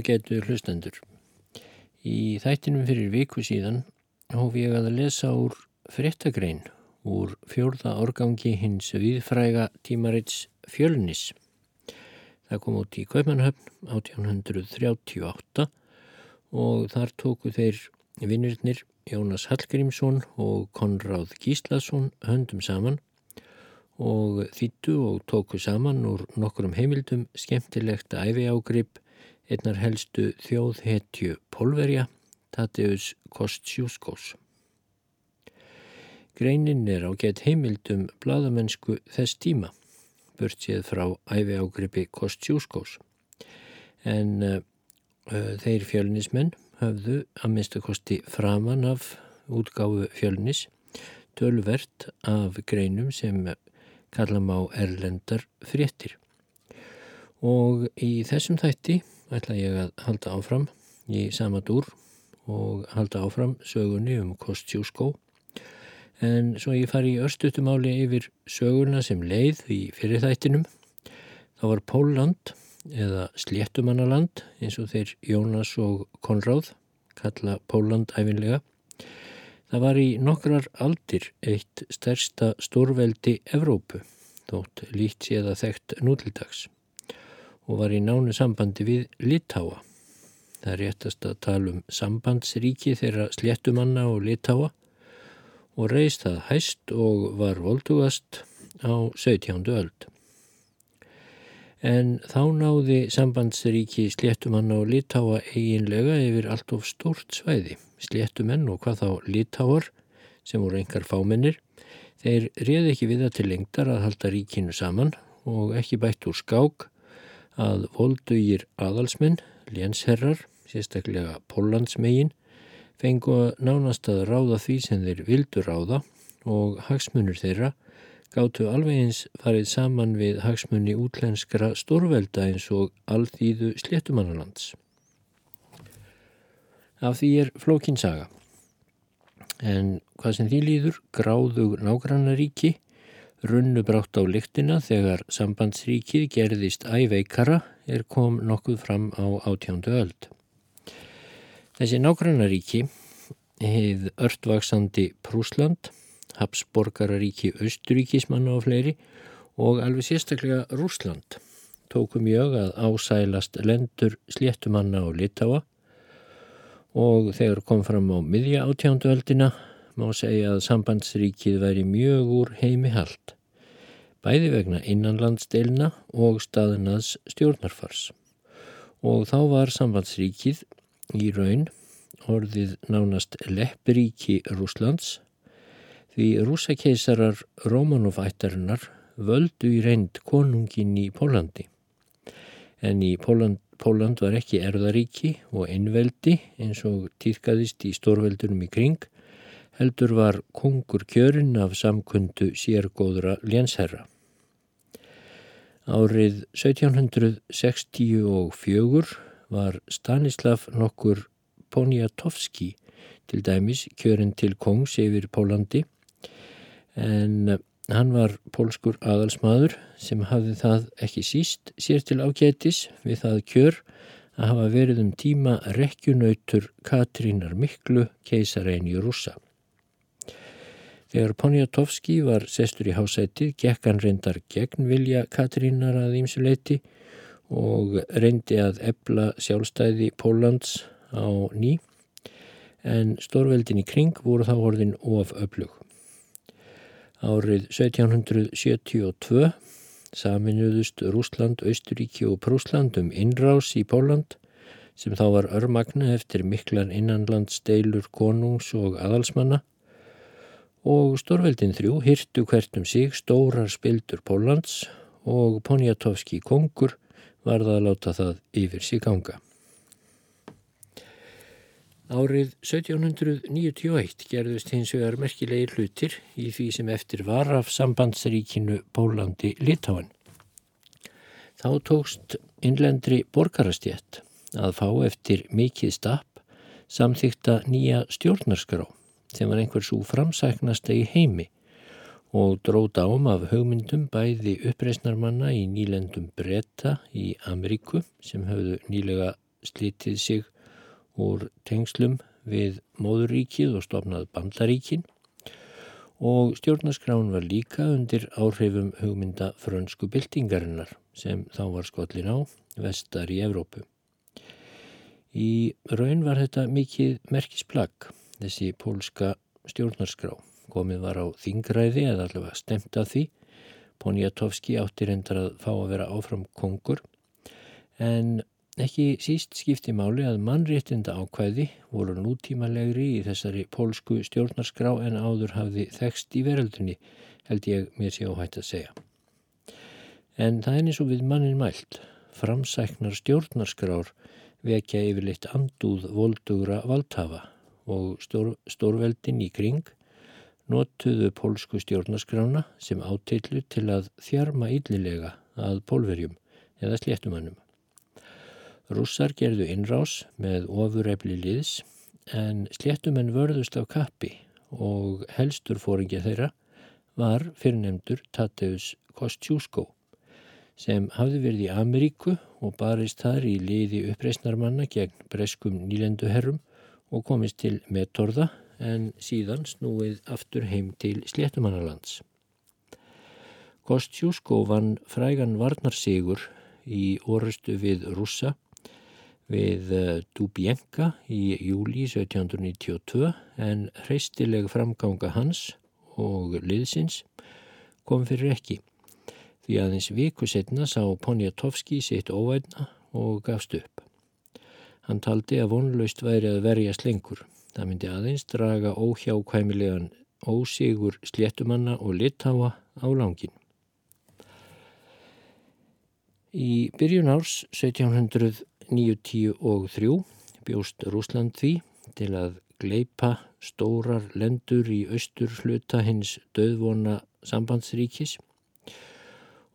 Ágætu hlustendur. Í þættinum fyrir viku síðan hóf ég að lesa úr fréttagrein úr fjórða organgi hins viðfræga tímarits fjölnis. Það kom út í Kaupmannhöfn 1838 og þar tóku þeir vinnirnir Jónas Hallgrímsson og Konráð Gíslason höndum saman og þýttu og tóku saman úr nokkrum heimildum skemmtilegt æfi ágrip einnar helstu þjóðhetju Pólverja, Tadeus Kostjúskós. Greinin er á gett heimildum bladamennsku þess tíma, burt séð frá æfi ágripi Kostjúskós. En uh, þeir fjölnismenn höfðu að minnstakosti framan af útgáfu fjölnis tölvert af greinum sem kallam á erlendar fréttir. Og í þessum þætti ætla ég að halda áfram í sama dúr og halda áfram sögunni um Kostjúskó. En svo ég fari í örstutumáli yfir söguna sem leið í fyrirþættinum þá var Pólland eða Sléttumannaland eins og þeir Jónas og Konráð kalla Pólland æfinlega það var í nokkrar aldir eitt stærsta stórveldi Evrópu þótt lít séða þekkt nútildags og var í nánu sambandi við Litáa. Það er réttast að tala um sambandsríki þeirra sléttumanna og Litáa og reist það hæst og var voldugast á 17. öld. En þá náði sambandsríki sléttumanna og Litáa eiginlega yfir allt of stórt svæði. Sléttumenn og hvað þá Litáar sem voru engar fámennir, þeir réði ekki við það til lengdar að halda ríkinu saman og ekki bætt úr skák að voldugir aðalsmenn, lénsherrar, sérstaklega Pólandsmegin, fengu að nánast að ráða því sem þeir vildu ráða og hagsmunur þeirra gáttu alveg eins farið saman við hagsmunni útlenskra stórvelda eins og alþýðu sléttumannalands. Af því er flókinsaga. En hvað sem því líður gráðug nágrannaríki runnu brátt á lyktina þegar sambandsríkið gerðist æveikara er kom nokkuð fram á átjándu öld. Þessi nágrannaríki hefð ördvaksandi Prúsland, Habsborgararíki Östuríkismanna og fleiri og alveg sérstaklega Rúsland tóku mjög að ásælast lendur sléttumanna og litáa og þegar kom fram á miðja átjándu öldina má segja að sambandsríkið væri mjög úr heimi hald, bæði vegna innanlandsdeilna og staðinaðs stjórnarfars. Og þá var sambandsríkið í raun orðið nánast leppiríki Rúslands því rúsakeisarar Rómanofættarinnar völdu í reynd konungin í Pólandi. En í Póland, Póland var ekki erðaríki og einveldi eins og týrkaðist í stórveldunum í kring heldur var kongur kjörinn af samkundu sérgóðra lénsherra. Árið 1764 var Stanislav nokkur Poniatowski til dæmis kjörinn til kongs yfir Pólandi en hann var pólskur aðalsmaður sem hafði það ekki síst sér til ágætis við það kjör að hafa verið um tíma rekkjunautur Katrínar Miklu keisarein í rúsa. Þegar Poniatowski var sestur í hásætið, gekk hann reyndar gegn vilja Katrínar að ímsuleiti og reyndi að ebla sjálfstæði Pólans á ný, en stórveldin í kring voru þá orðin of öflug. Árið 1772 saminuðust Rúsland, Austuríki og Prúsland um innrás í Póland sem þá var örmagna eftir miklar innanlandsdeilur konungs og aðalsmanna og Stórveldin þrjú hyrtu hvert um sig stórar spildur Pólans og Poniatowski kongur varða að láta það yfir sig ganga. Árið 1791 gerðust hins vegar merkilegir hlutir í því sem eftir var af sambandsríkinu Pólandi Litáan. Þá tókst innlendri borgarastjætt að fá eftir mikið stapp samþykta nýja stjórnarskrá sem var einhvers úr framsæknasta í heimi og dróð ám af hugmyndum bæði uppreisnarmanna í nýlendum bretta í Ameríku sem höfðu nýlega slitið sig úr tengslum við móðuríkið og stofnað bandaríkin og stjórnarskrán var líka undir áhrifum hugmynda frönsku byltingarinnar sem þá var skollin á vestar í Evrópu. Í raun var þetta mikið merkisplagg, þessi pólska stjórnarskrá. Komið var á þingræði eða allavega stemt af því. Poniatowski átti reyndar að fá að vera áfram kongur en Ekki síst skipti máli að mannréttinda ákvæði voru nútímalegri í þessari pólsku stjórnarskrá en áður hafði þekst í veröldunni, held ég mér sé áhætt að segja. En það er eins og við mannin mælt. Framsæknar stjórnarskrár vekja yfirleitt andúð voldugra valdhafa og stór, stórveldin í kring notuðu pólsku stjórnarskrána sem átillu til að þjarma yllilega að pólverjum eða sléttumannum. Rússar gerðu innrás með ofurefli liðs en sléttumenn vörðust af kappi og helstur fóringja þeirra var fyrirnemdur Tateus Kostjúskó sem hafði verið í Ameríku og barist þar í liði uppreysnarmanna gegn breskum nýlenduherrum og komist til metorða en síðan snúið aftur heim til sléttumannalands. Kostjúskó vann frægan varnarsigur í orustu við rússa við eh, Dubjenka í júli 1792 en hreistileg framganga hans og liðsins kom fyrir ekki. Því aðeins viku setna sá Poniatowski sitt óvægna og gafst upp. Hann taldi að vonlaust væri að verja slengur. Það myndi aðeins draga óhjákvæmilegan ósigur sléttumanna og litáa á langin. Í byrjun árs 1700 1993 bjóst Rúsland því til að gleipa stórar lendur í austur hluta hins döðvona sambandsríkis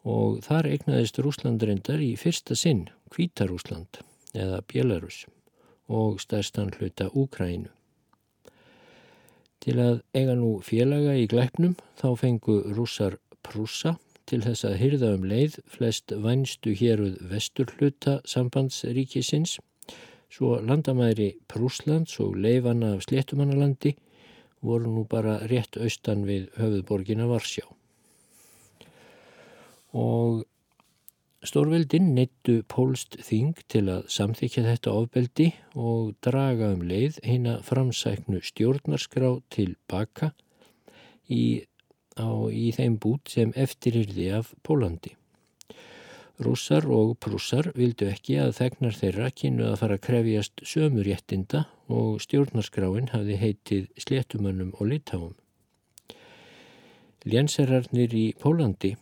og þar egnaðist Rúsland reyndar í fyrsta sinn Kvítarúsland eða Bjelarus og stærstan hluta Úkrænu. Til að eiga nú félaga í glæpnum þá fengu rússar Prúsa til þess að hyrða um leið flest vænstu héruð vesturhluta sambandsríkisins svo landamæri Prúslands og leifana af Sléttumannalandi voru nú bara rétt austan við höfuðborgina Varsjá. Og Stórveldin neittu pólst þing til að samþykja þetta ofbeldi og draga um leið hérna framsæknu stjórnarskrá til baka í á í þeim bút sem eftirhyrði af Pólandi. Rússar og prússar vildu ekki að þegnar þeirra kynnu að fara að krefjast sömuréttinda og stjórnarskráin hafði heitið sléttumönnum og litáum. Lénserarnir í Pólandi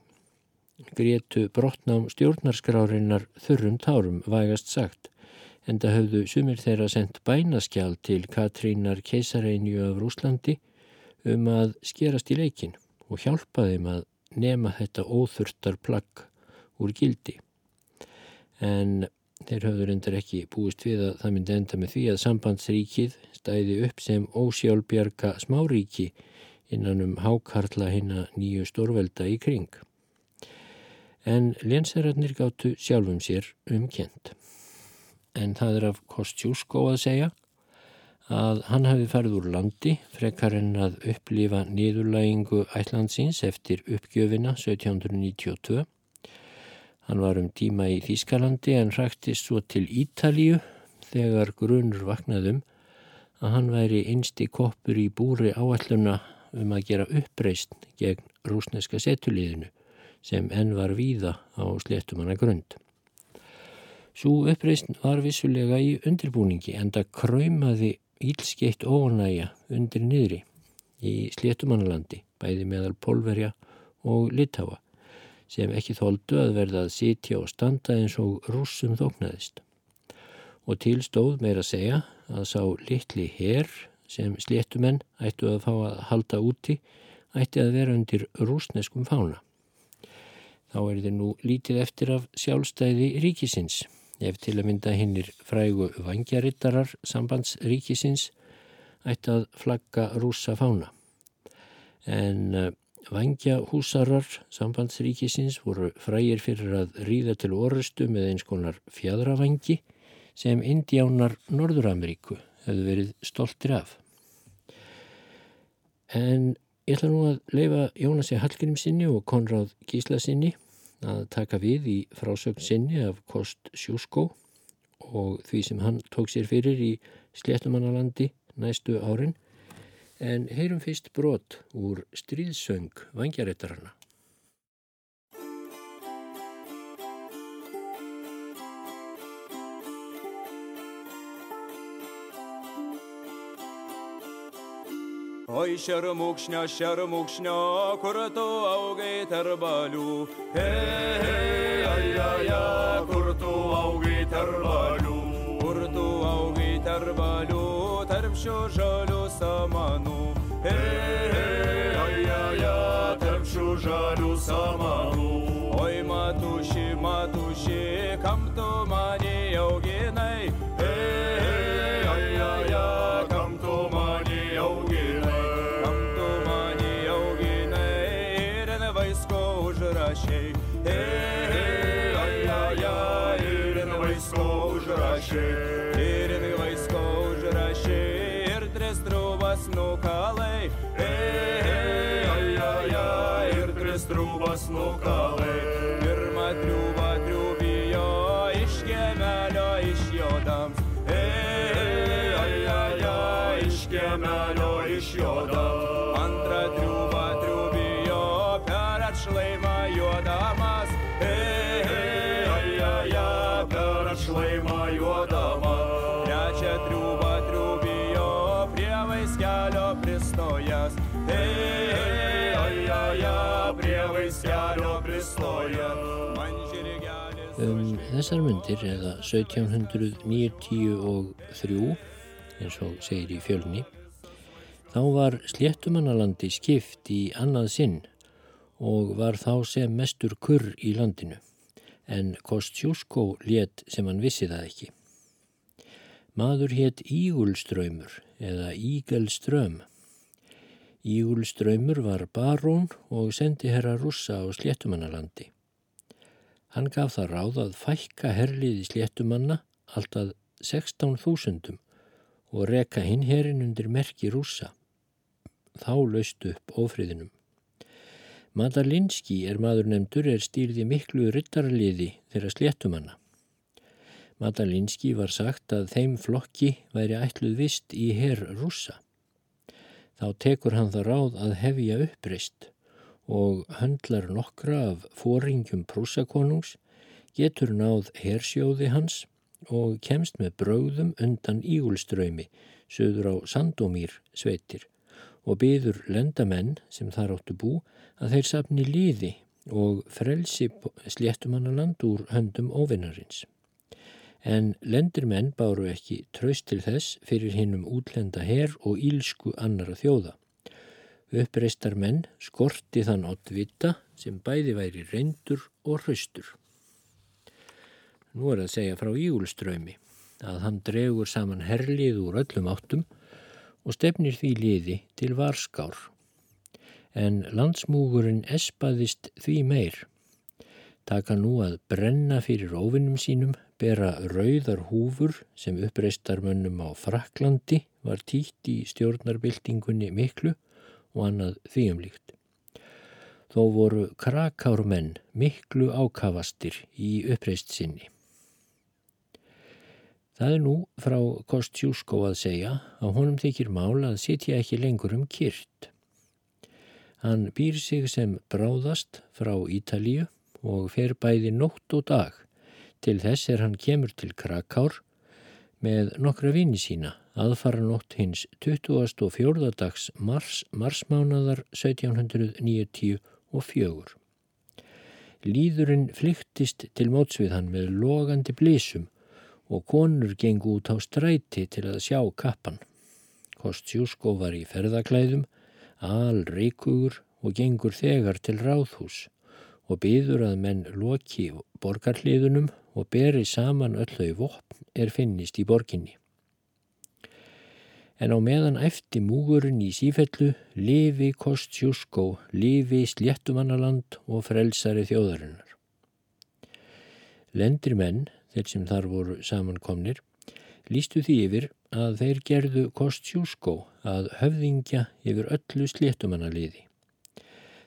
grétu brotnám stjórnarskrárinnar þurrum tárum vægast sagt en það höfðu sumir þeirra sendt bænaskjál til Katrínar keisareinju af Rúslandi um að skerast í leikin og hjálpa þeim að nema þetta óþurftar plagg úr gildi. En þeir höfður endur ekki búist við að það myndi enda með því að sambandsríkið stæði upp sem ósjálfbjarga smáríki innan um hákarla hinna nýju stórvelda í kring. En lénsherarnir gáttu sjálfum sér umkjent. En það er af Kostjúskó að segja að hann hafi farið úr landi frekar en að upplifa niðurlægingu ætlandsins eftir uppgjöfina 1792. Hann var um tíma í Þískalandi en ræktist svo til Ítalíu þegar grunur vaknaðum að hann væri einsti koppur í búri áalluna um að gera uppreist gegn rúsneska setulíðinu sem enn var víða á sléttumanna grund. Svo uppreist var vissulega í undirbúningi en það kröymaði ílskeitt ónæja undir niðri í Sléttumannalandi, bæði meðal Pólverja og Litáa, sem ekki þóldu að verða að sitja og standa eins og rússum þóknaðist. Og tilstóð meira að segja að sá litli herr sem Sléttumenn ættu að fá að halda úti ætti að vera undir rúsneskum fána. Þá er þið nú lítið eftir af sjálfstæði ríkisins ef til að mynda hinnir frægu vangjarittarar sambandsríkisins ætti að flagga rúsa fána. En eh, vangjahúsarar sambandsríkisins voru frægir fyrir að ríða til orustu með eins konar fjadravangi sem Indiánar Norður-Ameríku hefðu verið stoltir af. En ég ætla nú að leifa Jónasi Hallgrímsinni og Konráð Gíslasinni að taka við í frásögn sinni af Kost Sjúskó og því sem hann tók sér fyrir í Sléttumannalandi næstu árin en heyrum fyrst brot úr stríðsöng vangjaréttarana. Ой, šermukšnio, šermukšnio, kur tu augai tarbalių. Hei, ai, ai, ai, kur tu augai tarbalių. Kur tu augai tarbalių, tarp šių žalių samanų. Hei, hei, ai, ai, ai, tarp šių žalių samanų. Oi, matuši, matuši, kam tu mane auginai? užrašy, ir vaisko užrašy, ir tris trūvas nukalai. Ei, ei, ei, ei, ei, ir tris trūvas nukalai. Þessar myndir eða 1793 eins og segir í fjölni þá var sléttumannalandi skipt í annað sinn og var þá sem mestur kurr í landinu en Kostjúskó let sem hann vissi það ekki. Maður hétt Ígulströymur eða Ígelström. Ígulströymur var barón og sendi herra rússa á sléttumannalandi. Hann gaf það ráð að fækka herliði sléttumanna alltaf 16.000 og reka hinn herin undir merki rúsa. Þá laustu upp ófriðinum. Madalinski er maður nefndur er stýrði miklu ryttarliði þeirra sléttumanna. Madalinski var sagt að þeim flokki væri ætluð vist í herr rúsa. Þá tekur hann það ráð að hefja uppreist og höndlar nokkra af fóringjum prúsakonungs, getur náð hersjóði hans og kemst með bröðum undan ígulströymi söður á Sandómýr sveitir og byður lendamenn sem þar áttu bú að þeir sapni liði og frelsi sléttumannaland úr höndum óvinnarins. En lendirmenn báru ekki traust til þess fyrir hinnum útlenda her og ílsku annara þjóða. Uppreistar menn skorti þann ottvita sem bæði væri reyndur og hraustur. Nú er að segja frá Ígulströymi að hann dregur saman herlið úr öllum áttum og stefnir því liði til varskár. En landsmúgurinn espaðist því meir. Taka nú að brenna fyrir óvinnum sínum, bera rauðar húfur sem uppreistarmönnum á Fraklandi var títt í stjórnarbyltingunni miklu og annað þvíumlíkt. Þó voru krakármenn miklu ákavastir í uppreist sinni. Það er nú frá Kostjúskó að segja að honum þykir mál að sitja ekki lengur um kyrt. Hann býr sig sem bráðast frá Ítalíu og fer bæði nótt og dag. Til þess er hann kemur til Krakár með nokkra vini sína aðfara nótt hins 24. dags mars, marsmánadar 1794. Líðurinn flyktist til mótsvið hann með logandi blísum og konur gengu út á stræti til að sjá kappan. Kostjúskó var í ferðaklæðum, al reikugur og gengur þegar til ráðhús og byður að menn loki borgarliðunum og beri saman öll þau vopn er finnist í borginni. En á meðan eftir múgurinn í sífellu lifi Kostjúskó, lifi sléttumannaland og frelsari þjóðarinnar. Lendir menn þeir sem þar voru samankomnir, lístu því yfir að þeir gerðu Kostjúskó að höfðingja yfir öllu sléttumannaliði.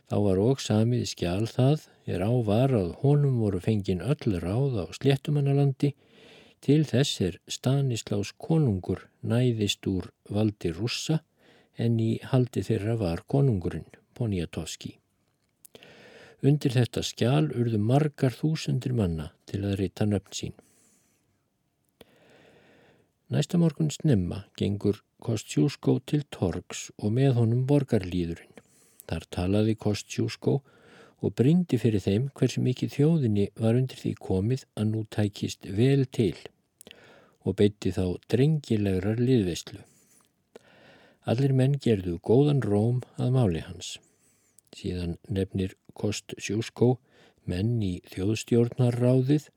Þá var óg samið skjál það er á var að honum voru fengin öll ráð á sléttumannalandi til þess er Stanislás konungur næðist úr valdi rússa en í haldi þeirra var konungurinn, Poniatowski. Undir þetta skjál urðu margar þúsundir manna til að reyta nöfn sín. Næsta morgun snemma gengur Kostjúskó til Torgs og með honum borgarlýðurinn. Þar talaði Kostjúskó og brindi fyrir þeim hversu mikið þjóðinni var undir því komið að nú tækist vel til og beitti þá drengilegrar liðveislu. Allir menn gerðu góðan róm að máli hans. Síðan nefnir Kost Sjúskó menn í þjóðstjórnarráðið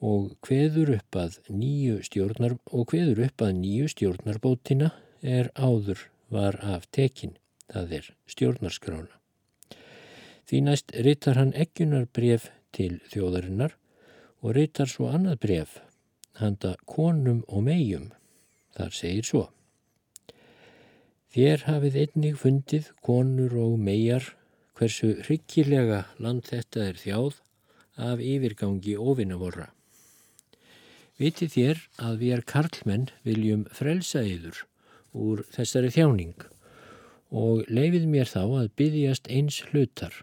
og hveður upp að nýju stjórnar og hveður upp að nýju stjórnarbótina er áður var af tekin, það er stjórnarskrána. Því næst reytar hann ekkunar bref til þjóðarinnar og reytar svo annað bref handa konum og megjum. Þar segir svo. Þér hafið einnig fundið konur og megar hversu hryggilega land þetta er þjáð af yfirgangi ofinnavorra. Viti þér að við er karlmenn viljum frelsa yður úr þessari þjáning og leifið mér þá að byggjast eins hlutar.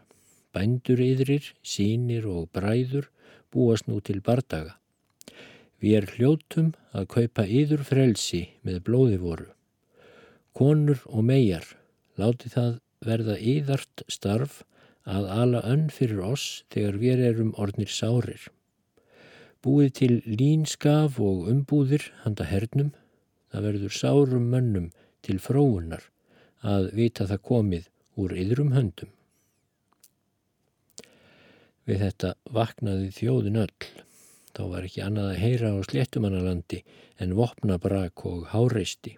Bændur yðrir, sínir og bræður búast nú til bardaga. Við er hljótum að kaupa yður frelsi með blóði voru konur og megar, láti það verða yðart starf að ala önn fyrir oss þegar við erum ornir sárir. Búið til línskaf og umbúðir handa hernum, það verður sárum mönnum til fróunar að vita það komið úr yðrum höndum. Við þetta vaknaði þjóðin öll. Þá var ekki annað að heyra á sléttumannalandi en vopnabrak og háreisti.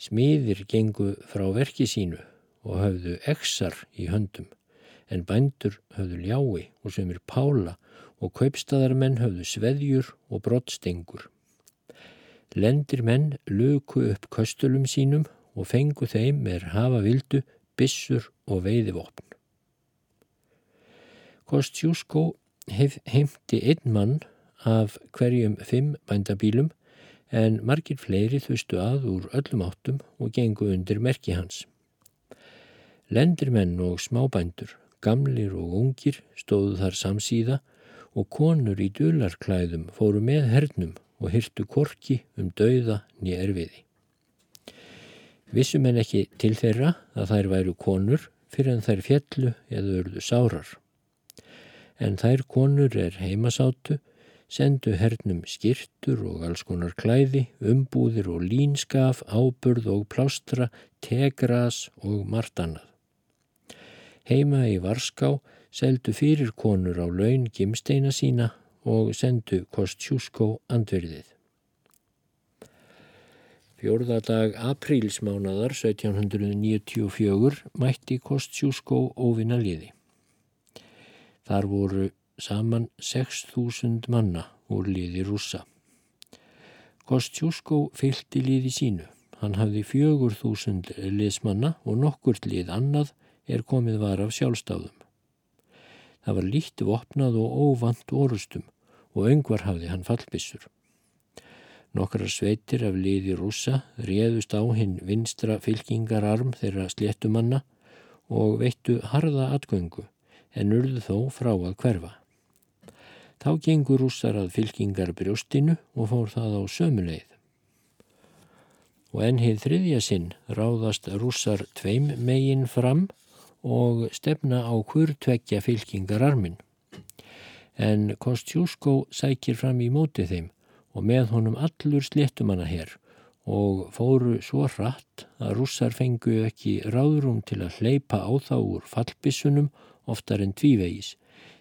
Smiðir gengu frá verki sínu og höfðu exar í höndum, en bændur höfðu ljái og semir pála og kaupstaðarmenn höfðu sveðjur og brottstengur. Lendir menn luku upp köstulum sínum og fengu þeim með hafa vildu, bissur og veiðivopn. Kostjúskó heimti einn mann af hverjum fimm bændabílum en margir fleiri þustu að úr öllum áttum og gengu undir merki hans. Lendirmenn og smábændur, gamlir og ungir stóðu þar samsíða og konur í dularklæðum fóru með hernum og hyrtu korki um dauða nýja erfiði. Vissum en ekki til þeirra að þær væru konur fyrir en þær fjallu eða örðu sárar. En þær konur er heimasátu sendu hernum skirtur og alls konar klæði, umbúðir og línskaf, áburð og plástra, tegras og margt annað. Heima í Varská seldu fyrir konur á laun gimsteina sína og sendu Kostjúskó andverðið. Fjórðadag aprílsmánadar 1794 mætti Kostjúskó óvinna liði. Þar voru saman 6.000 manna úr liði rússa. Kostjúskó fylgti liði sínu. Hann hafði 4.000 liðsmanna og nokkurt lið annað er komið var af sjálfstáðum. Það var líkt vopnað og óvant orustum og öngvar hafði hann fallbissur. Nokkra sveitir af liði rússa réðust á hinn vinstra fylkingararm þeirra sléttumanna og veittu harða atgöngu en urðu þó frá að hverfa. Þá gengur rússar að fylkingar brjóstinu og fór það á sömuleið. Og enn heið þriðja sinn ráðast rússar tveim megin fram og stefna á hvurtvekja fylkingararmin. En Kostjúskó sækir fram í móti þeim og með honum allur sléttumanna hér og fóru svo hratt að rússar fengu ekki ráðrum til að hleypa á þá úr fallbissunum oftar en tvívegis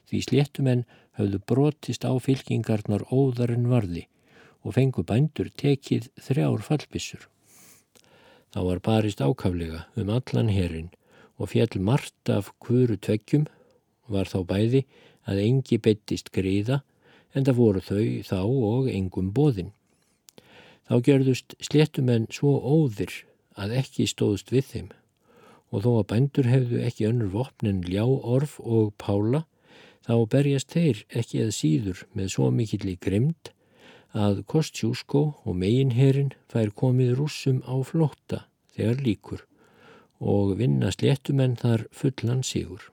því sléttumenn höfðu brotist á fylkingarnar óðarinn varði og fengu bændur tekið þrjár fallbissur. Þá var barist ákaflega um allan herin og fjall margt af hvuru tveggjum var þá bæði að engi bettist gríða en það voru þau þá og engum bóðin. Þá gerðust sléttumenn svo óðir að ekki stóðst við þeim og þó að bændur hefðu ekki önnur vopnin ljá orf og pála þá berjast þeir ekki eða síður með svo mikill í grimd að Kostjúsko og meginherin fær komið rússum á flótta þegar líkur og vinna sléttumenn þar fullan sigur.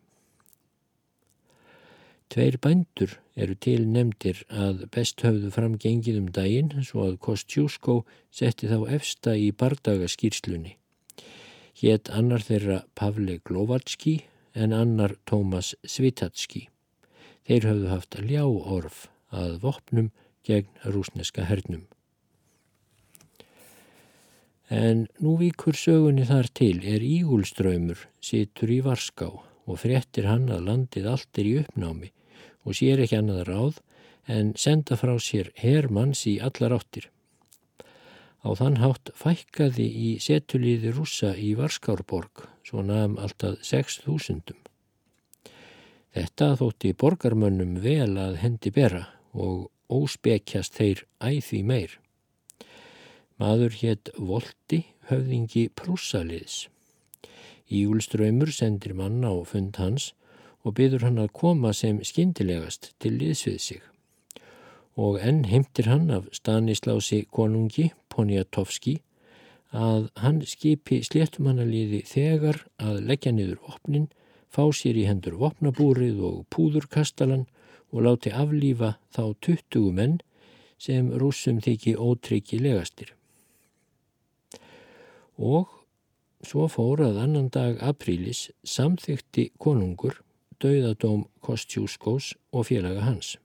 Tveir bændur eru til nefndir að best höfðu fram gengið um daginn svo að Kostjúsko setti þá efsta í bardagaskýrslunni. Hétt annar þeirra Pavle Glovatski en annar Tómas Svitatski. Þeir höfðu haft ljá orf að vopnum gegn rúsneska hernum. En nú vikur sögunni þar til er Ígulströymur situr í Varská og fréttir hann að landið allt er í uppnámi og sér ekki annað ráð en senda frá sér hermanns í allar áttir. Á þann hátt fækkaði í setulíði rúsa í Varskárborg, svo nafn alltaf 6.000. Þetta þótti borgarmönnum vel að hendi bera og óspekjast þeir æði meir. Maður hétt Volti, höfðingi prússaliðs. Ígulströymur sendir manna á fund hans og byður hann að koma sem skindilegast til liðsvið sig. Og enn heimtir hann af Stanislási konungi, Poniatovski, að hann skipi sléttumannaliði þegar að leggja niður opnin, fá sér í hendur vopnabúrið og púðurkastalan og láti aflífa þá 20 menn sem rúsum þykji ótryggilegastir. Og svo fór að annan dag aprílis samþykti konungur dauðadóm Kostjúskós og félaga hans.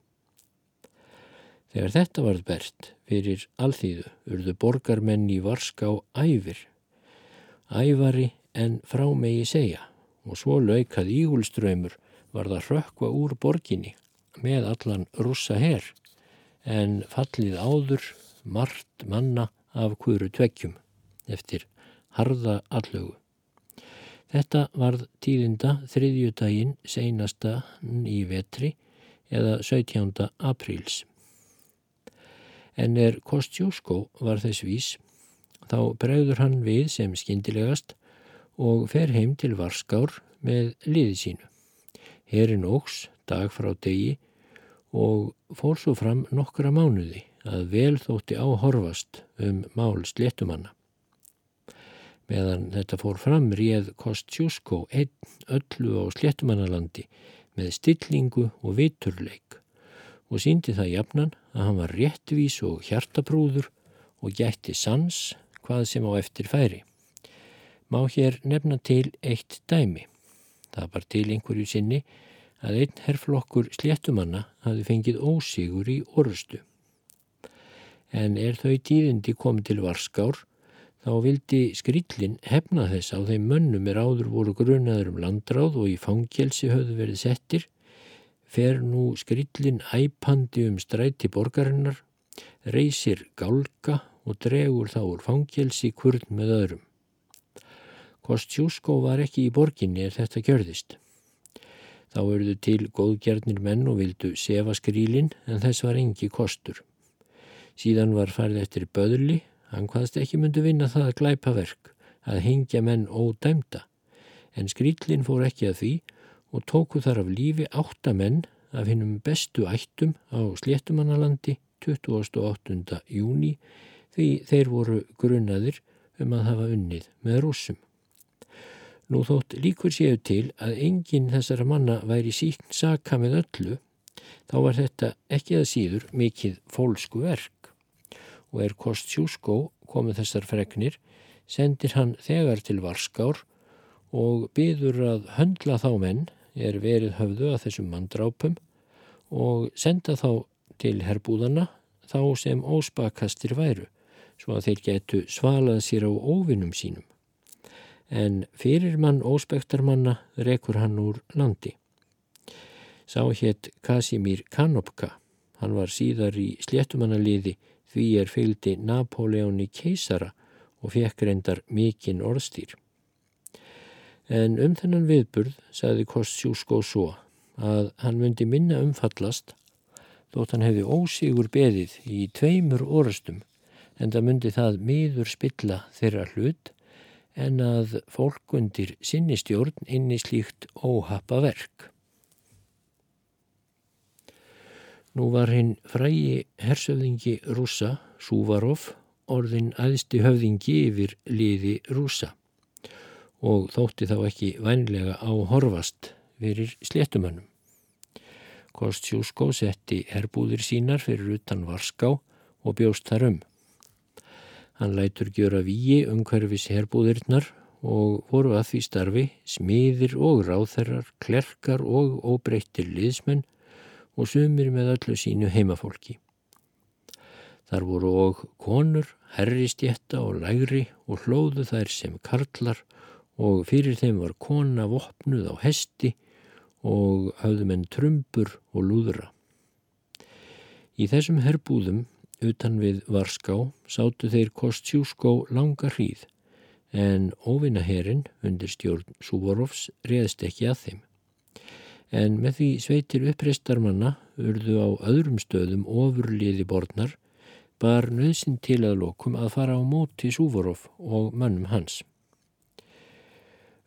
Þegar þetta varð bert fyrir alþýðu urðu borgarmenn í Varská æfir, ævari en frá megi segja og svo laukað ígulströymur var það rökkva úr borginni með allan rússa herr en fallið áður margt manna af hverju tveggjum eftir harða allögu. Þetta varð tíðinda þriðjutaginn seinasta í vetri eða 17. apríls. En er Kostjóskó var þess vís, þá bregður hann við sem skindilegast og fer heim til Varskár með liði sínu. Herin ógs dag frá degi og fór svo fram nokkra mánuði að vel þótti áhorfast um mál sléttumanna. Meðan þetta fór fram réð Kostjúsko einn öllu á sléttumannalandi með stillingu og viturleik og síndi það jafnan að hann var réttvís og hjartaprúður og gætti sans hvað sem á eftir færi. Má hér nefna til eitt dæmi. Það var til einhverju sinni að einn herrflokkur sléttumanna hafi fengið ósigur í orustu. En er þau tíðindi komið til Varskár, þá vildi skrillin hefna þess á þeim mönnum er áður voru grunaður um landráð og í fangelsi höfðu verið settir, fer nú skrillin æpandi um stræti borgarinnar, reysir gálka og dregur þá úr fangelsi kurn með öðrum. Kostjúskó var ekki í borginni er þetta gjörðist. Þá eruðu til góðgjarnir menn og vildu sefa skrílin en þess var engi kostur. Síðan var farið eftir böðli, hann hvaðst ekki myndu vinna það að glæpa verk, að hengja menn ódæmda. En skrílin fór ekki að því og tóku þar af lífi áttamenn af hinnum bestu ættum á Sléttumannalandi 28. júni því þeir voru grunnaðir um að hafa unnið með rúsum. Nú þótt líkur séu til að enginn þessara manna væri síkn saka með öllu, þá var þetta ekki að síður mikið fólsku verk. Og er Kostjúskó komið þessar fregnir, sendir hann þegar til Varskár og byður að höndla þá menn er verið höfðu að þessum manndrápum og senda þá til herbúðana þá sem óspakastir væru, svo að þeir getu svalað sér á óvinnum sínum en fyrir mann óspektarmanna rekur hann úr landi. Sá hétt Kasimír Kanopka, hann var síðar í sléttumannaliði því er fylgdi Napoleóni keisara og fekk reyndar mikinn orðstýr. En um þennan viðburð sagði Kostjúsko svo að hann myndi minna umfallast þótt hann hefði ósigur beðið í tveimur orustum en það myndi það miður spilla þeirra hlut en að fólk undir sinni stjórn inn í slíkt óhappa verk. Nú var hinn frægi hersöfðingi rúsa, Súvarov, orðin aðsti höfðingi yfir liði rúsa og þótti þá ekki vænlega á horfast fyrir sléttumönnum. Kostjúsko setti herbúðir sínar fyrir utan Varská og bjóst þar um. Hann lætur gjöra víi umhverfis herbúðirnar og voru að því starfi smiðir og ráþerrar, klerkar og óbreyttir liðsmenn og sumir með öllu sínu heimafólki. Þar voru og konur, herristjetta og lægri og hlóðu þær sem karlar og fyrir þeim var kona vopnuð á hesti og hafðu menn trumbur og lúðra. Í þessum herbúðum utan við Varská sátu þeir Kostjúskó langa hríð en óvinnaherin undir stjórn Súvorovs reðst ekki að þeim. En með því sveitir uppreistarmanna urðu á öðrum stöðum ofurliði borðnar bar nöðsinn til að lokum að fara á móti Súvorov og mannum hans.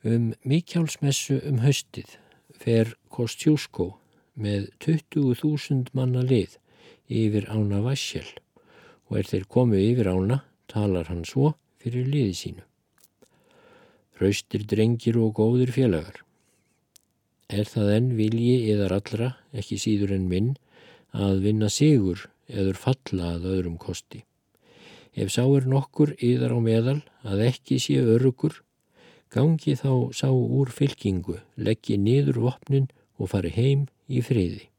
Um mikjálsmessu um haustið fer Kostjúskó með 20.000 manna lið yfir ána Vassjál og er þeir komu yfir ána talar hann svo fyrir liði sínu. Hraustir drengir og góðir félagar. Er það enn vilji eðar allra, ekki síður en minn, að vinna sigur eður falla að öðrum kosti. Ef sá er nokkur yðar á meðal að ekki sé örugur, gangi þá sá úr fylkingu, leggji niður vopnin og fari heim í friði.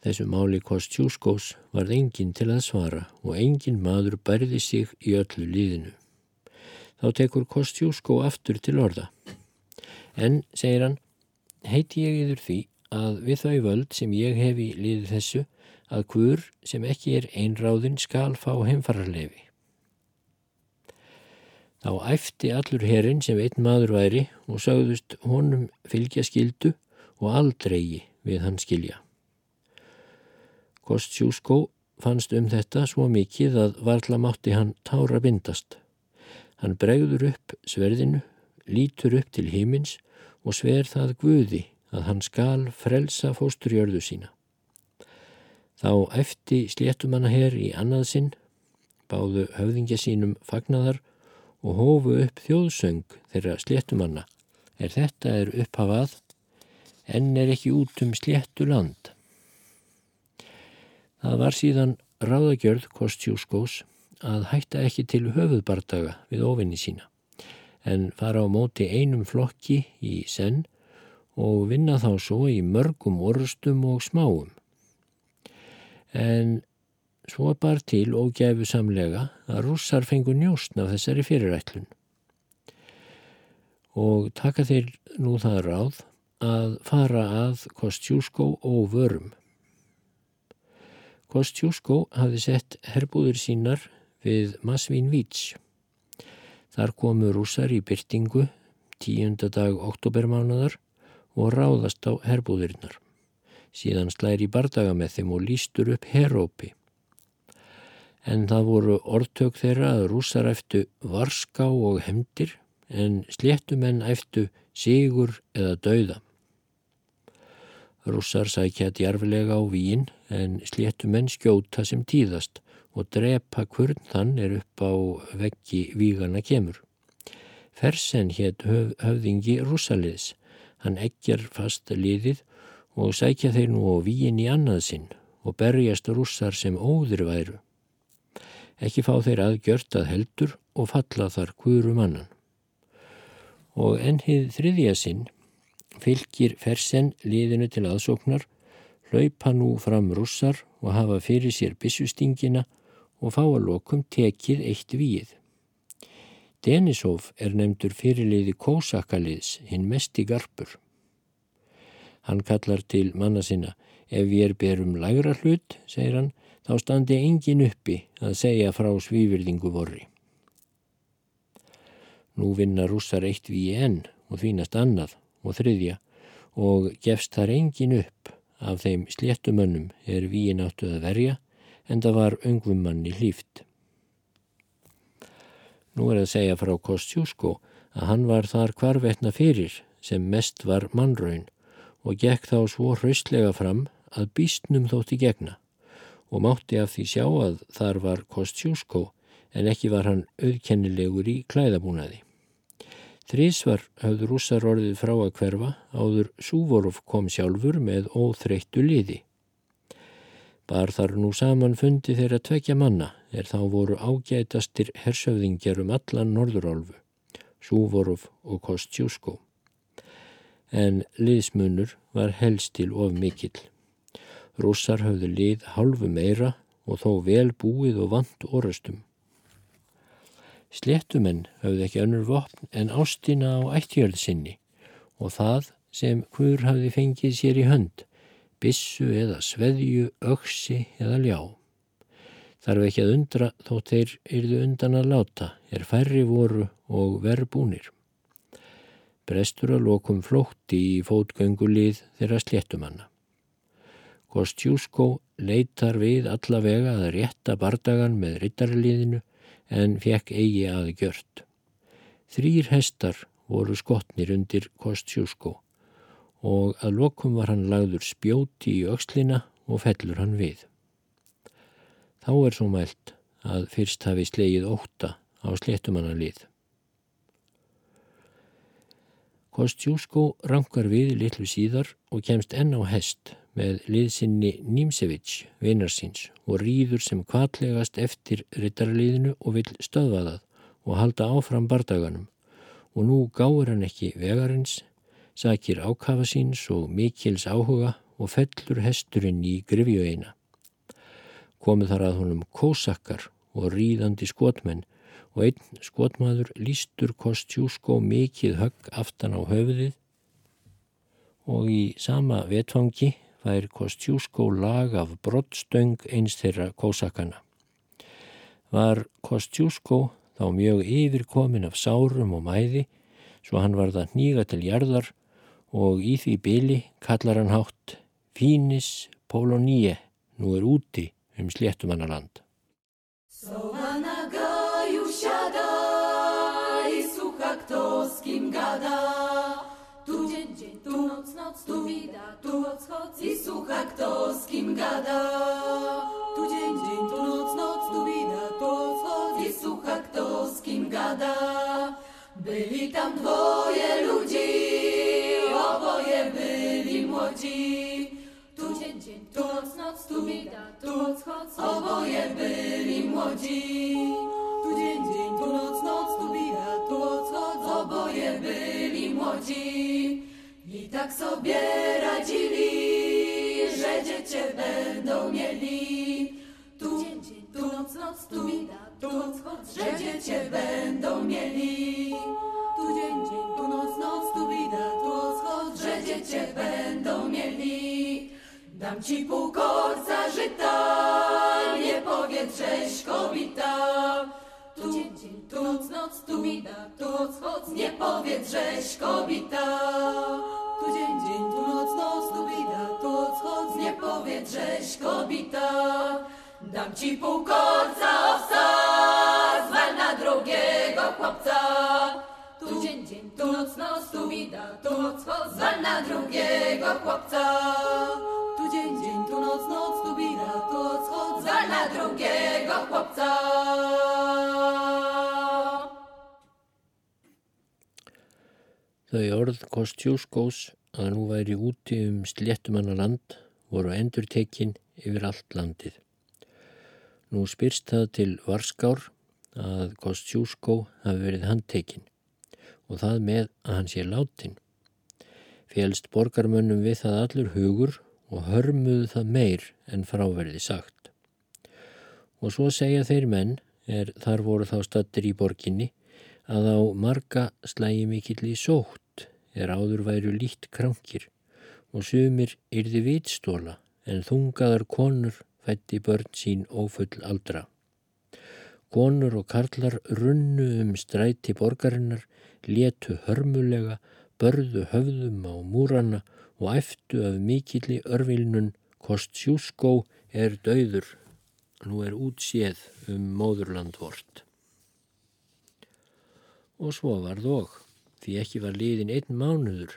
Þessu máli Kostjúskós varð enginn til að svara og enginn maður bærði sig í öllu líðinu. Þá tekur Kostjúskó aftur til orða. En, segir hann, heiti ég yfir því að við þau völd sem ég hef í líðu þessu að hver sem ekki er einráðin skal fá heimfararlefi. Þá æfti allur herrin sem einn maður væri og sagðust honum fylgja skildu og aldrei við hann skilja. Kostjúskó fannst um þetta svo mikið að varla mátti hann tára bindast. Hann bregður upp sverðinu, lítur upp til hímins og sver það guði að hann skal frelsa fósturjörðu sína. Þá eftir sléttumanna hér í annað sinn, báðu höfðingja sínum fagnadar og hófu upp þjóðsöng þeirra sléttumanna. Er þetta er upphafað, en er ekki út um sléttu land. Það var síðan ráðagjörð Kostjúskós að hætta ekki til höfuðbardaga við ofinni sína en fara á móti einum flokki í senn og vinna þá svo í mörgum orustum og smáum. En svo bar til og gefu samlega að rússar fengu njóstn af þessari fyrirætlun. Og taka þeir nú það ráð að fara að Kostjúskó og vörum Kostjúskó hafði sett herbúður sínar við Masvinvíts. Þar komu rúsar í byrtingu tíunda dag oktobermánaðar og ráðast á herbúðurinnar. Síðan slæri bardaga með þeim og lístur upp herópi. En það voru orðtök þeirra að rúsar eftir varská og hemdir en sléttumenn eftir sigur eða dauða. Rússar sækja djarfilega á víin en sléttu menn skjóta sem tíðast og drepa hvern þann er upp á veggi vígana kemur. Fersen hétt höf, höfðingi rússaliðs. Hann ekkjar fast liðið og sækja þeir nú á víin í annað sinn og berjast rússar sem óður væru. Ekki fá þeir aðgjört að heldur og falla þar hverju mannan. Og ennið þriðja sinn fylgir fersen liðinu til aðsóknar, hlaupa nú fram russar og hafa fyrir sér bissustingina og fá að lokum tekið eitt víð. Denisov er nefndur fyrirliði kósakaliðs, hinn mest í garpur. Hann kallar til manna sinna, ef við er berum lægra hlut, segir hann, þá standi engin uppi að segja frá svífyrðingu vorri. Nú vinna rússar eitt við enn og þvínast annað og þriðja og gefst þar engin upp af þeim sléttumönnum er víin áttu að verja en það var ungum manni hlýft. Nú er að segja frá Kostjúsko að hann var þar hvarvetna fyrir sem mest var mannraun og gekk þá svo hraustlega fram að býstnum þótti gegna og mátti af því sjá að þar var Kostjúsko en ekki var hann auðkennilegur í klæðabúnaði. Þrísvar hafðu rússar orðið frá að hverfa áður Súvorov kom sjálfur með óþreyttu liði. Bar þar nú saman fundi þeirra tvekja manna er þá voru ágætastir hersöfðingjar um allan Norðurálfu, Súvorov og Kostjúsko. En liðsmunur var helst til of mikill. Rússar hafðu lið halvu meira og þó vel búið og vant orastum. Sléttumenn hafðu ekki önnur vopn en ástina á ættjörð sinni og það sem hver hafði fengið sér í hönd, bissu eða sveðju, öksi eða ljá. Þarf ekki að undra þó þeir yrðu undan að láta, er færri voru og verð búnir. Brestur að lokum flótti í fótgöngulið þeirra sléttumanna. Kostjúsko leitar við allavega að rétta bardagan með rittarliðinu en fekk eigi að gjört. Þrýr hestar voru skotnir undir Kostjúsko og að lokum var hann lagður spjóti í aukslina og fellur hann við. Þá er svo mælt að fyrst hafi slegið óta á sléttumannalið. Kostjúsko rankar við litlu síðar og kemst enn á hest með liðsinni Nímsevits, vinnarsins, og rýður sem kvallegast eftir rittarliðinu og vil stöðva það og halda áfram bardaganum. Og nú gáur hann ekki vegarins, sakir ákafa síns og mikils áhuga og fellur hesturinn í grifjöina. Komið þar að honum kósakkar og rýðandi skotmenn og einn skotmaður lístur kostjúsko mikið högg aftan á höfuðið og í sama vetfangi fær Kostjúskó lag af brottstöng eins þeirra kósakana. Var Kostjúskó þá mjög yfirkomin af sárum og mæði svo hann var það nýga til jarðar og í því byli kallar hann hátt Fínis Poloníe nú er úti um sléttumannaland. Sowa na gaju siada i słucha kto z kim gada Tu dzień, dzień, tu noc, noc, tu wida, tu odschod i słucha kto z kim gada. Tu dzień, dzień, tu noc, noc, tu wida, tu odschod i słucha kto z kim gada. Byli tam dwoje ludzi, oboje Tu dzień, dzień, tu noc, noc, tu wida, tu odschod, oboje byli młodzi. Tu dzień, dzień, tu noc, noc, tu wida, tu odschod, oboje byli młodzi. I tak sobie radzili, że dziecię będą mieli. Tu dzień, dzień, tu noc, noc, tu wida, tu odchod, że dziecię będą mieli. Tu dzień, dzień, tu noc, noc, tu wida, tu odchod, że dziecię będą mieli. Dam ci pół korca żyta, nie powiedz, żeś kobita. Tu dzień, dzień, tu noc, noc, tu wida, tu odchod, nie powiedz, żeś kobita. Tu dzień, dzień, tu noc, noc, tu wida, tu odchod, nie powiedz, żeś kobita. Dam ci pół korca owca, zwal na drugiego chłopca. Tu dzień, dzień, tu noc, noc, tu wida, tu odchod, zwal na drugiego chłopca. Tu dzień, dzień, tu noc, noc, tu wida, tu odchod, zwal na drugiego chłopca. Þau orð Kostjúskós að nú væri úti um sléttumanna land voru endur tekinn yfir allt landið. Nú spyrst það til Varskár að Kostjúskó hafi verið handtekinn og það með að hann sé látin. Félst borgarmönnum við það allur hugur og hörmuðu það meir en fráverði sagt. Og svo segja þeir menn, er þar voru þá stattir í borginni, að á marga slægi mikill í sótt er áður væru lít krankir og sumir yrði vitstóla en þungaðar konur fætti börn sín ófull aldra. Konur og karlar runnu um stræti borgarinnar, letu hörmulega, börðu höfðum á múrana og eftu af mikilli örvilnun Kostjúskó er dauður, nú er útséð um móðurland vort. Og svo var þók, því ekki var liðin einn mánuður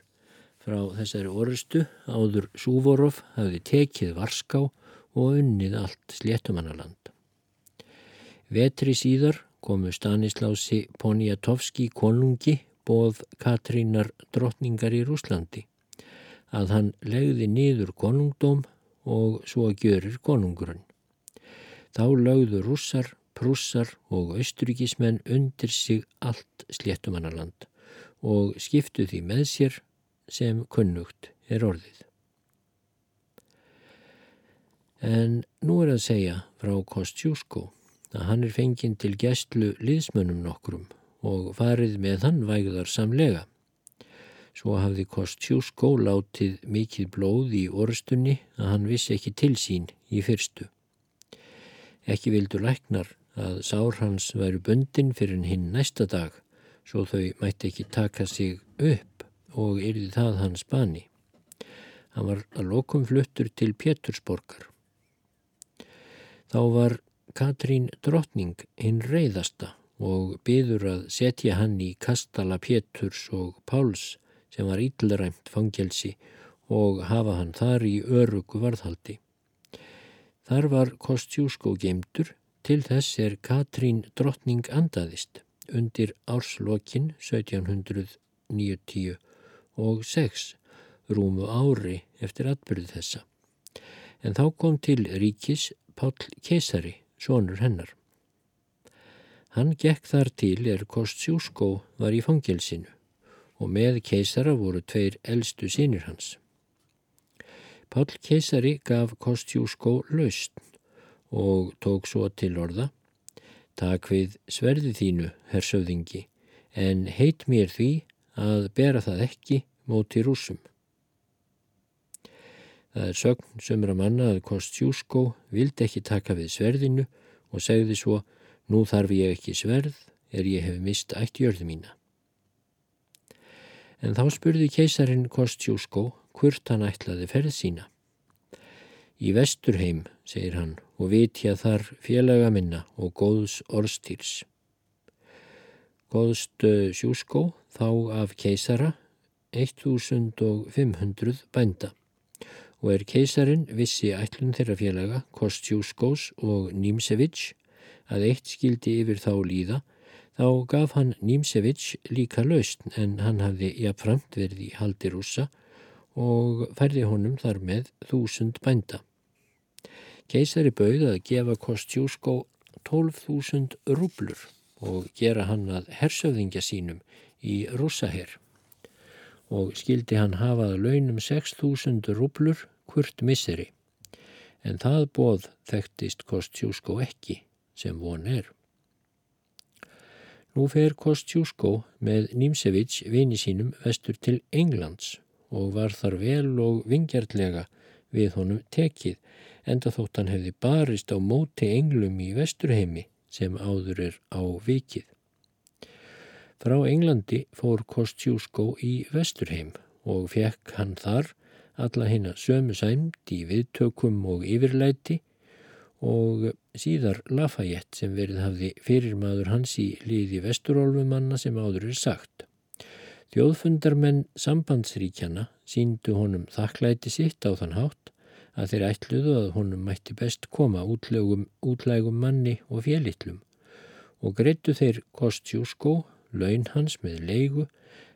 frá þessari orustu áður Súvorov hafði tekið Varská og unnið allt sléttumannaland. Vetri síðar komu Stanislási Poniatovski konungi bóð Katrínar drottningar í Rúslandi að hann legði niður konungdóm og svo gjörir konungurinn. Þá lögðu rússar, prússar og austuríkismenn undir sig allt sléttumannaland og skiptu því með sér sem kunnugt er orðið. En nú er að segja frá Kostjúsko að hann er fenginn til gæstlu liðsmönnum nokkrum og farið með hann vægðar samlega. Svo hafði Kostjúsko látið mikið blóð í orðstunni að hann vissi ekki til sín í fyrstu. Ekki vildu læknar að sár hans væru bundin fyrir hinn næsta dag svo þau mætti ekki taka sig upp og yrði það hans bani. Hann var að lokum fluttur til Pétursborgar. Þá var Katrín drottning hinn reyðasta og byður að setja hann í kastala Péturs og Páls sem var íllræmt fangelsi og hafa hann þar í örugu varðhaldi. Þar var Kostjúskó geimtur, til þess er Katrín drottning andaðist undir árslokin 1790 og 6 rúmu ári eftir atbyrðu þessa. En þá kom til ríkis Páll Keisari, sonur hennar. Hann gekk þar til er Kostjúskó var í fangelsinu og með keisara voru tveir eldstu sínir hans. Pál keisari gaf Kostjúskó laust og tók svo til orða Takk við sverði þínu, hersöðingi, en heit mér því að bera það ekki móti rúsum. Það er sögn sömra manna að Kostjúskó vildi ekki taka við sverðinu og segði svo, nú þarf ég ekki sverð er ég hef mist ætt jörðu mína. En þá spurði keisarin Kostjúskó hvort hann ætlaði ferð sína. Í vesturheim, segir hann, og vitja þar félaga minna og góðs orstýrs. Góðst sjúskó þá af keisara 1500 bænda og er keisarin vissi ætlun þeirra félaga Kostjúskós og Nímsevits að eitt skildi yfir þá líða Þá gaf hann Nímsevits líka lausn en hann hafði jafnframt verið í haldi rúsa og færði honum þar með þúsund bænda. Keisari bauð að gefa Kostjúskó 12.000 rúblur og gera hann að hersöðingja sínum í rúsaherr og skildi hann hafað launum 6.000 rúblur hvort misseri en það bóð þekktist Kostjúskó ekki sem von er. Nú fer Kostjúskó með Nímsevits vini sínum vestur til Englands og var þar vel og vingjartlega við honum tekið enda þótt hann hefði barist á móti englum í vesturheimi sem áður er á vikið. Frá Englandi fór Kostjúskó í vesturheim og fekk hann þar alla hinn að sömu sæmt í viðtökum og yfirlæti og síðar Lafayette sem verið hafði fyrirmaður hans í liði vesturólfumanna sem áður er sagt. Þjóðfundarmenn sambandsríkjana síndu honum þakklæti sitt á þann hátt að þeir ætluðu að honum mætti best koma útlægum, útlægum manni og félittlum og greittu þeir kostjúskó, laun hans með leigu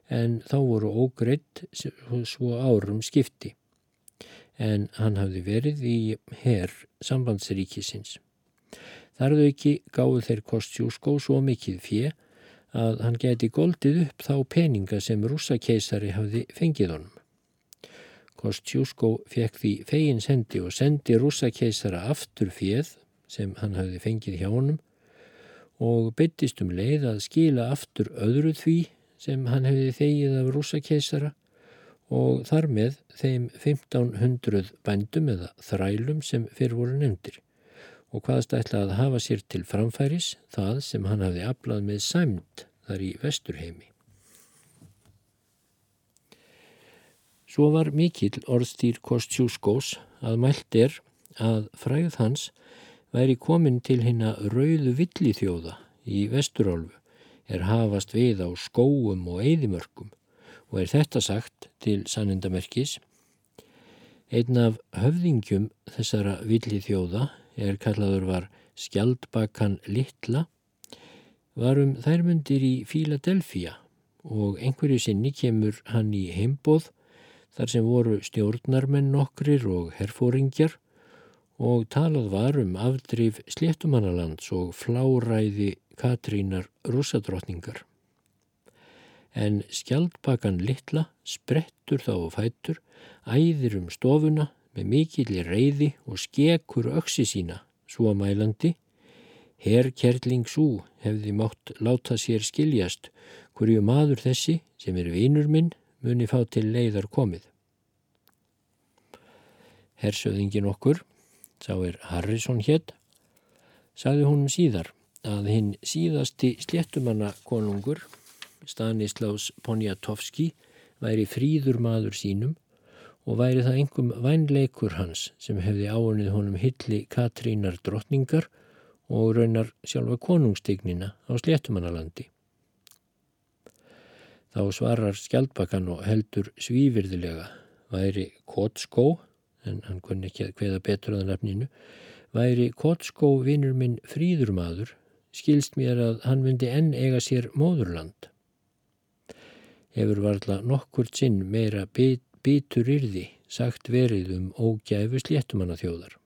en þá voru ógreitt svo árum skipti en hann hafði verið í herr sambandsríkisins. Þarðu ekki gáðu þeir Kostjúskó svo mikið fjö að hann geti goldið upp þá peninga sem rúsakeisari hafði fengið honum. Kostjúskó fekk því fegins hendi og sendi rúsakeisara aftur fjöð sem hann hafði fengið hjá honum og byttist um leið að skila aftur öðru því sem hann hefði þegið af rúsakeisara og þar með þeim 1500 bændum eða þrælum sem fyrir voru nefndir og hvaðast ætla að hafa sér til framfæris það sem hann hafði aflað með sæmt þar í vesturheimi. Svo var mikill orðstýr Kostjúskós að mælt er að fræð hans væri komin til hinna rauðu villithjóða í vesturálfu er hafast við á skóum og eðimörkum og er þetta sagt til sannindamerkis. Einn af höfðingjum þessara villithjóða er kallaður var Skjaldbakan Littla var um þærmundir í Fíladelfía og einhverju sinni kemur hann í heimbóð þar sem voru stjórnarmenn nokkrir og herfóringjar og talað var um afdrif sléttumannalands og fláræði Katrínar rúsadrottningar. En skjaldbakan litla sprettur þá og fætur, æðir um stofuna með mikillir reyði og skekur öksi sína, svo mælandi. Herr Kjerling Sú hefði mátt láta sér skiljast hverju maður þessi sem er vinur minn muni fá til leiðar komið. Hersöðingin okkur, sá er Harrison hétt, sagði hún síðar að hinn síðasti sléttumanna konungur, Stanislaus Poniatowski, væri fríður maður sínum og væri það engum vænleikur hans sem hefði áunnið honum hilli Katrínar drottningar og raunar sjálfa konungstignina á sléttumannalandi. Þá svarar skjaldbakan og heldur svífyrðilega væri Kotskó, en hann kunni ekki að hveða betur að nafninu, væri Kotskó vinnur minn fríðurmaður, skilst mér að hann myndi enn eiga sér móðurland. Hefur varla nokkur sinn meira bit, bitur yrði sagt verið um ógæfu sléttumanna þjóðar.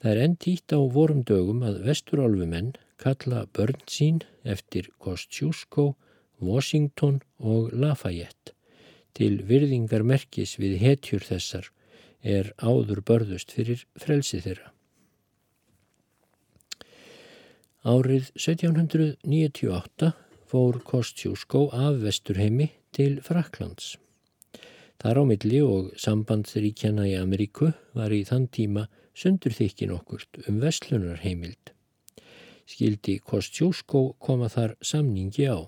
Það er enn títt á vorum dögum að vesturálfumenn kalla börn sín eftir Kostjúskó Washington og Lafayette til virðingar merkis við hetjur þessar er áður börðust fyrir frelsi þeirra. Árið 1798 fór Kostjúskó af Vesturheimi til Fraklands. Þar á milli og sambandsríkjana í Ameríku var í þann tíma sundurþykkin okkurt um vestlunarheimild. Skildi Kostjúskó koma þar samningi á.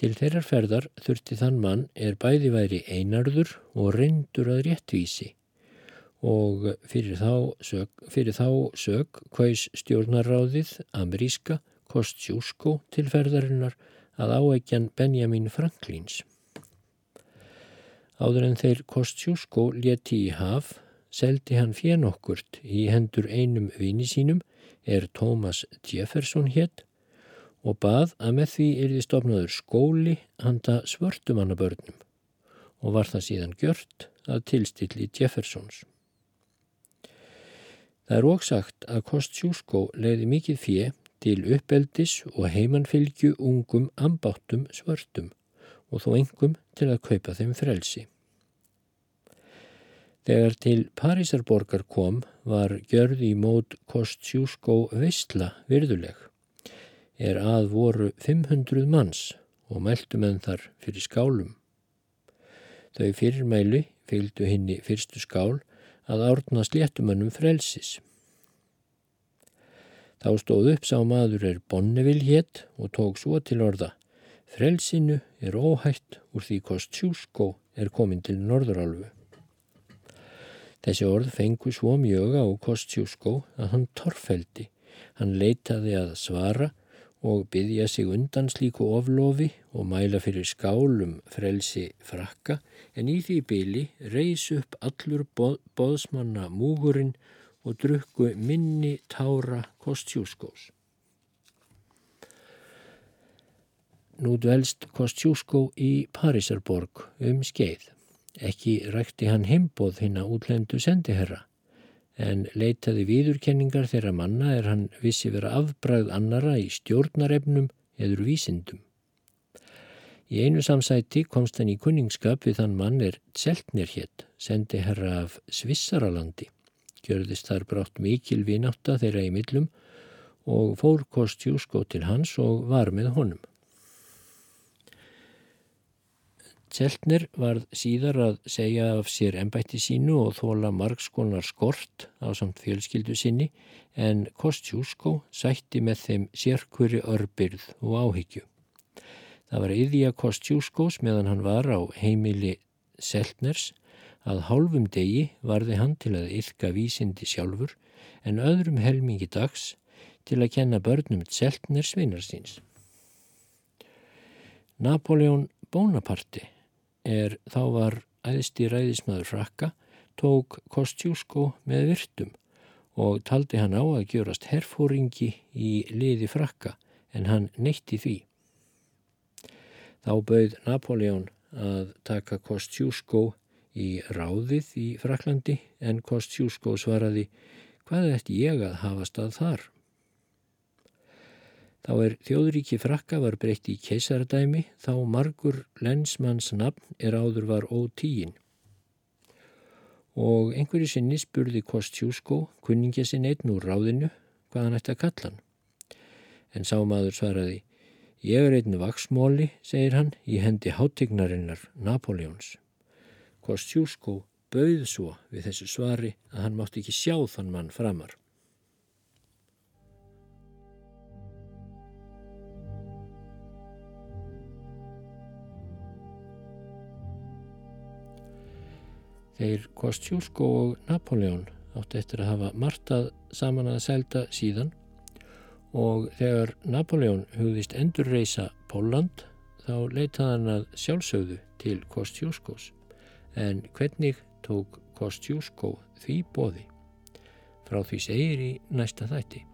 Til þeirrar ferðar þurfti þann mann er bæði væri einarður og reyndur að réttvísi og fyrir þá sög, fyrir þá sög hvaus stjórnaráðið ameríska Kostjúsko til ferðarinnar að áækjan Benjamin Franklins. Áður en þeir Kostjúsko leti í haf, seldi hann fjernokkurt í hendur einum vini sínum er Thomas Jefferson hétt og bað að með því erði stofnaður skóli handa svörtumannabörnum og var það síðan gjört að tilstilli Jeffersons. Það er ógsagt að Kostjúskó leiði mikið fjö til uppeldis og heimannfylgju ungum ambáttum svörtum og þó engum til að kaupa þeim frelsi. Þegar til Parísarborgar kom var gjörði í mót Kostjúskó veistla virðuleg er að voru 500 manns og mæltu menn þar fyrir skálum. Þau fyrirmælu fylgdu henni fyrstu skál að árna sléttumannum frelsis. Þá stóð upp sá maður er Bonnevil hétt og tók svo til orða. Frelsinu er óhætt úr því kost sjúskó er komin til Norðurálfu. Þessi orð fengu svo mjög á kost sjúskó að hann torfeldi. Hann leitaði að svara og byggja sig undan slíku oflofi og mæla fyrir skálum frelsi frakka en í því byli reys upp allur boð, boðsmanna múgurinn og drukku minni tára Kostjúskós. Nú dvelst Kostjúskó í Parísarborg um skeið. Ekki rækti hann heimboð hinn að útlendu sendiherra en leitaði viðurkenningar þeirra manna er hann vissi vera afbræð annara í stjórnarefnum eður vísindum. Í einu samsæti komst hann í kunningskap við þann mann er Tseltnir hétt, sendi herra af Svissaralandi. Gjörðist þar brátt mikil vináta þeirra í millum og fór Kostjúsko til hans og var með honum. Seltner varð síðar að segja af sér ennbætti sínu og þóla margskonar skort á samt fjölskyldu sinni en Kostjúsko sætti með þeim sérkvöri örbyrð og áhyggju. Það var yðja Kostjúskós meðan hann var á heimili Seltners að hálfum degi varði hann til að yfka vísindi sjálfur en öðrum helmingi dags til að kenna börnum Seltners vinnarsins. Napoleon Bonaparte er þá var æðsti ræðismadur frakka tók Kostjúsko með virtum og taldi hann á að gjörast herfóringi í liði frakka en hann neytti því. Þá bauð Napoleon að taka Kostjúsko í ráðið í Fraklandi en Kostjúsko svaraði hvað ætti ég að hafa stað þar? Þá er þjóðríki frakka var breytt í keisaradæmi þá margur lensmanns nafn er áður var ótígin og einhverju sinni spurði Kostjúsko kunningja sinn einn úr ráðinu hvað hann ætti að kalla hann. En sámaður svaraði, ég er einn vaksmóli, segir hann, í hendi hátegnarinnar Napoleons. Kostjúsko bauð svo við þessu svari að hann mátti ekki sjá þann mann framar. Þeir Kostjúsko og Napoleon átti eftir að hafa martað saman að selda síðan. Og þegar Napoleon hugðist endurreisa Póland þá leitaði hann að sjálfsögðu til Kostjúskos. En hvernig tók Kostjúsko því bóði frá því segir í næsta þætti.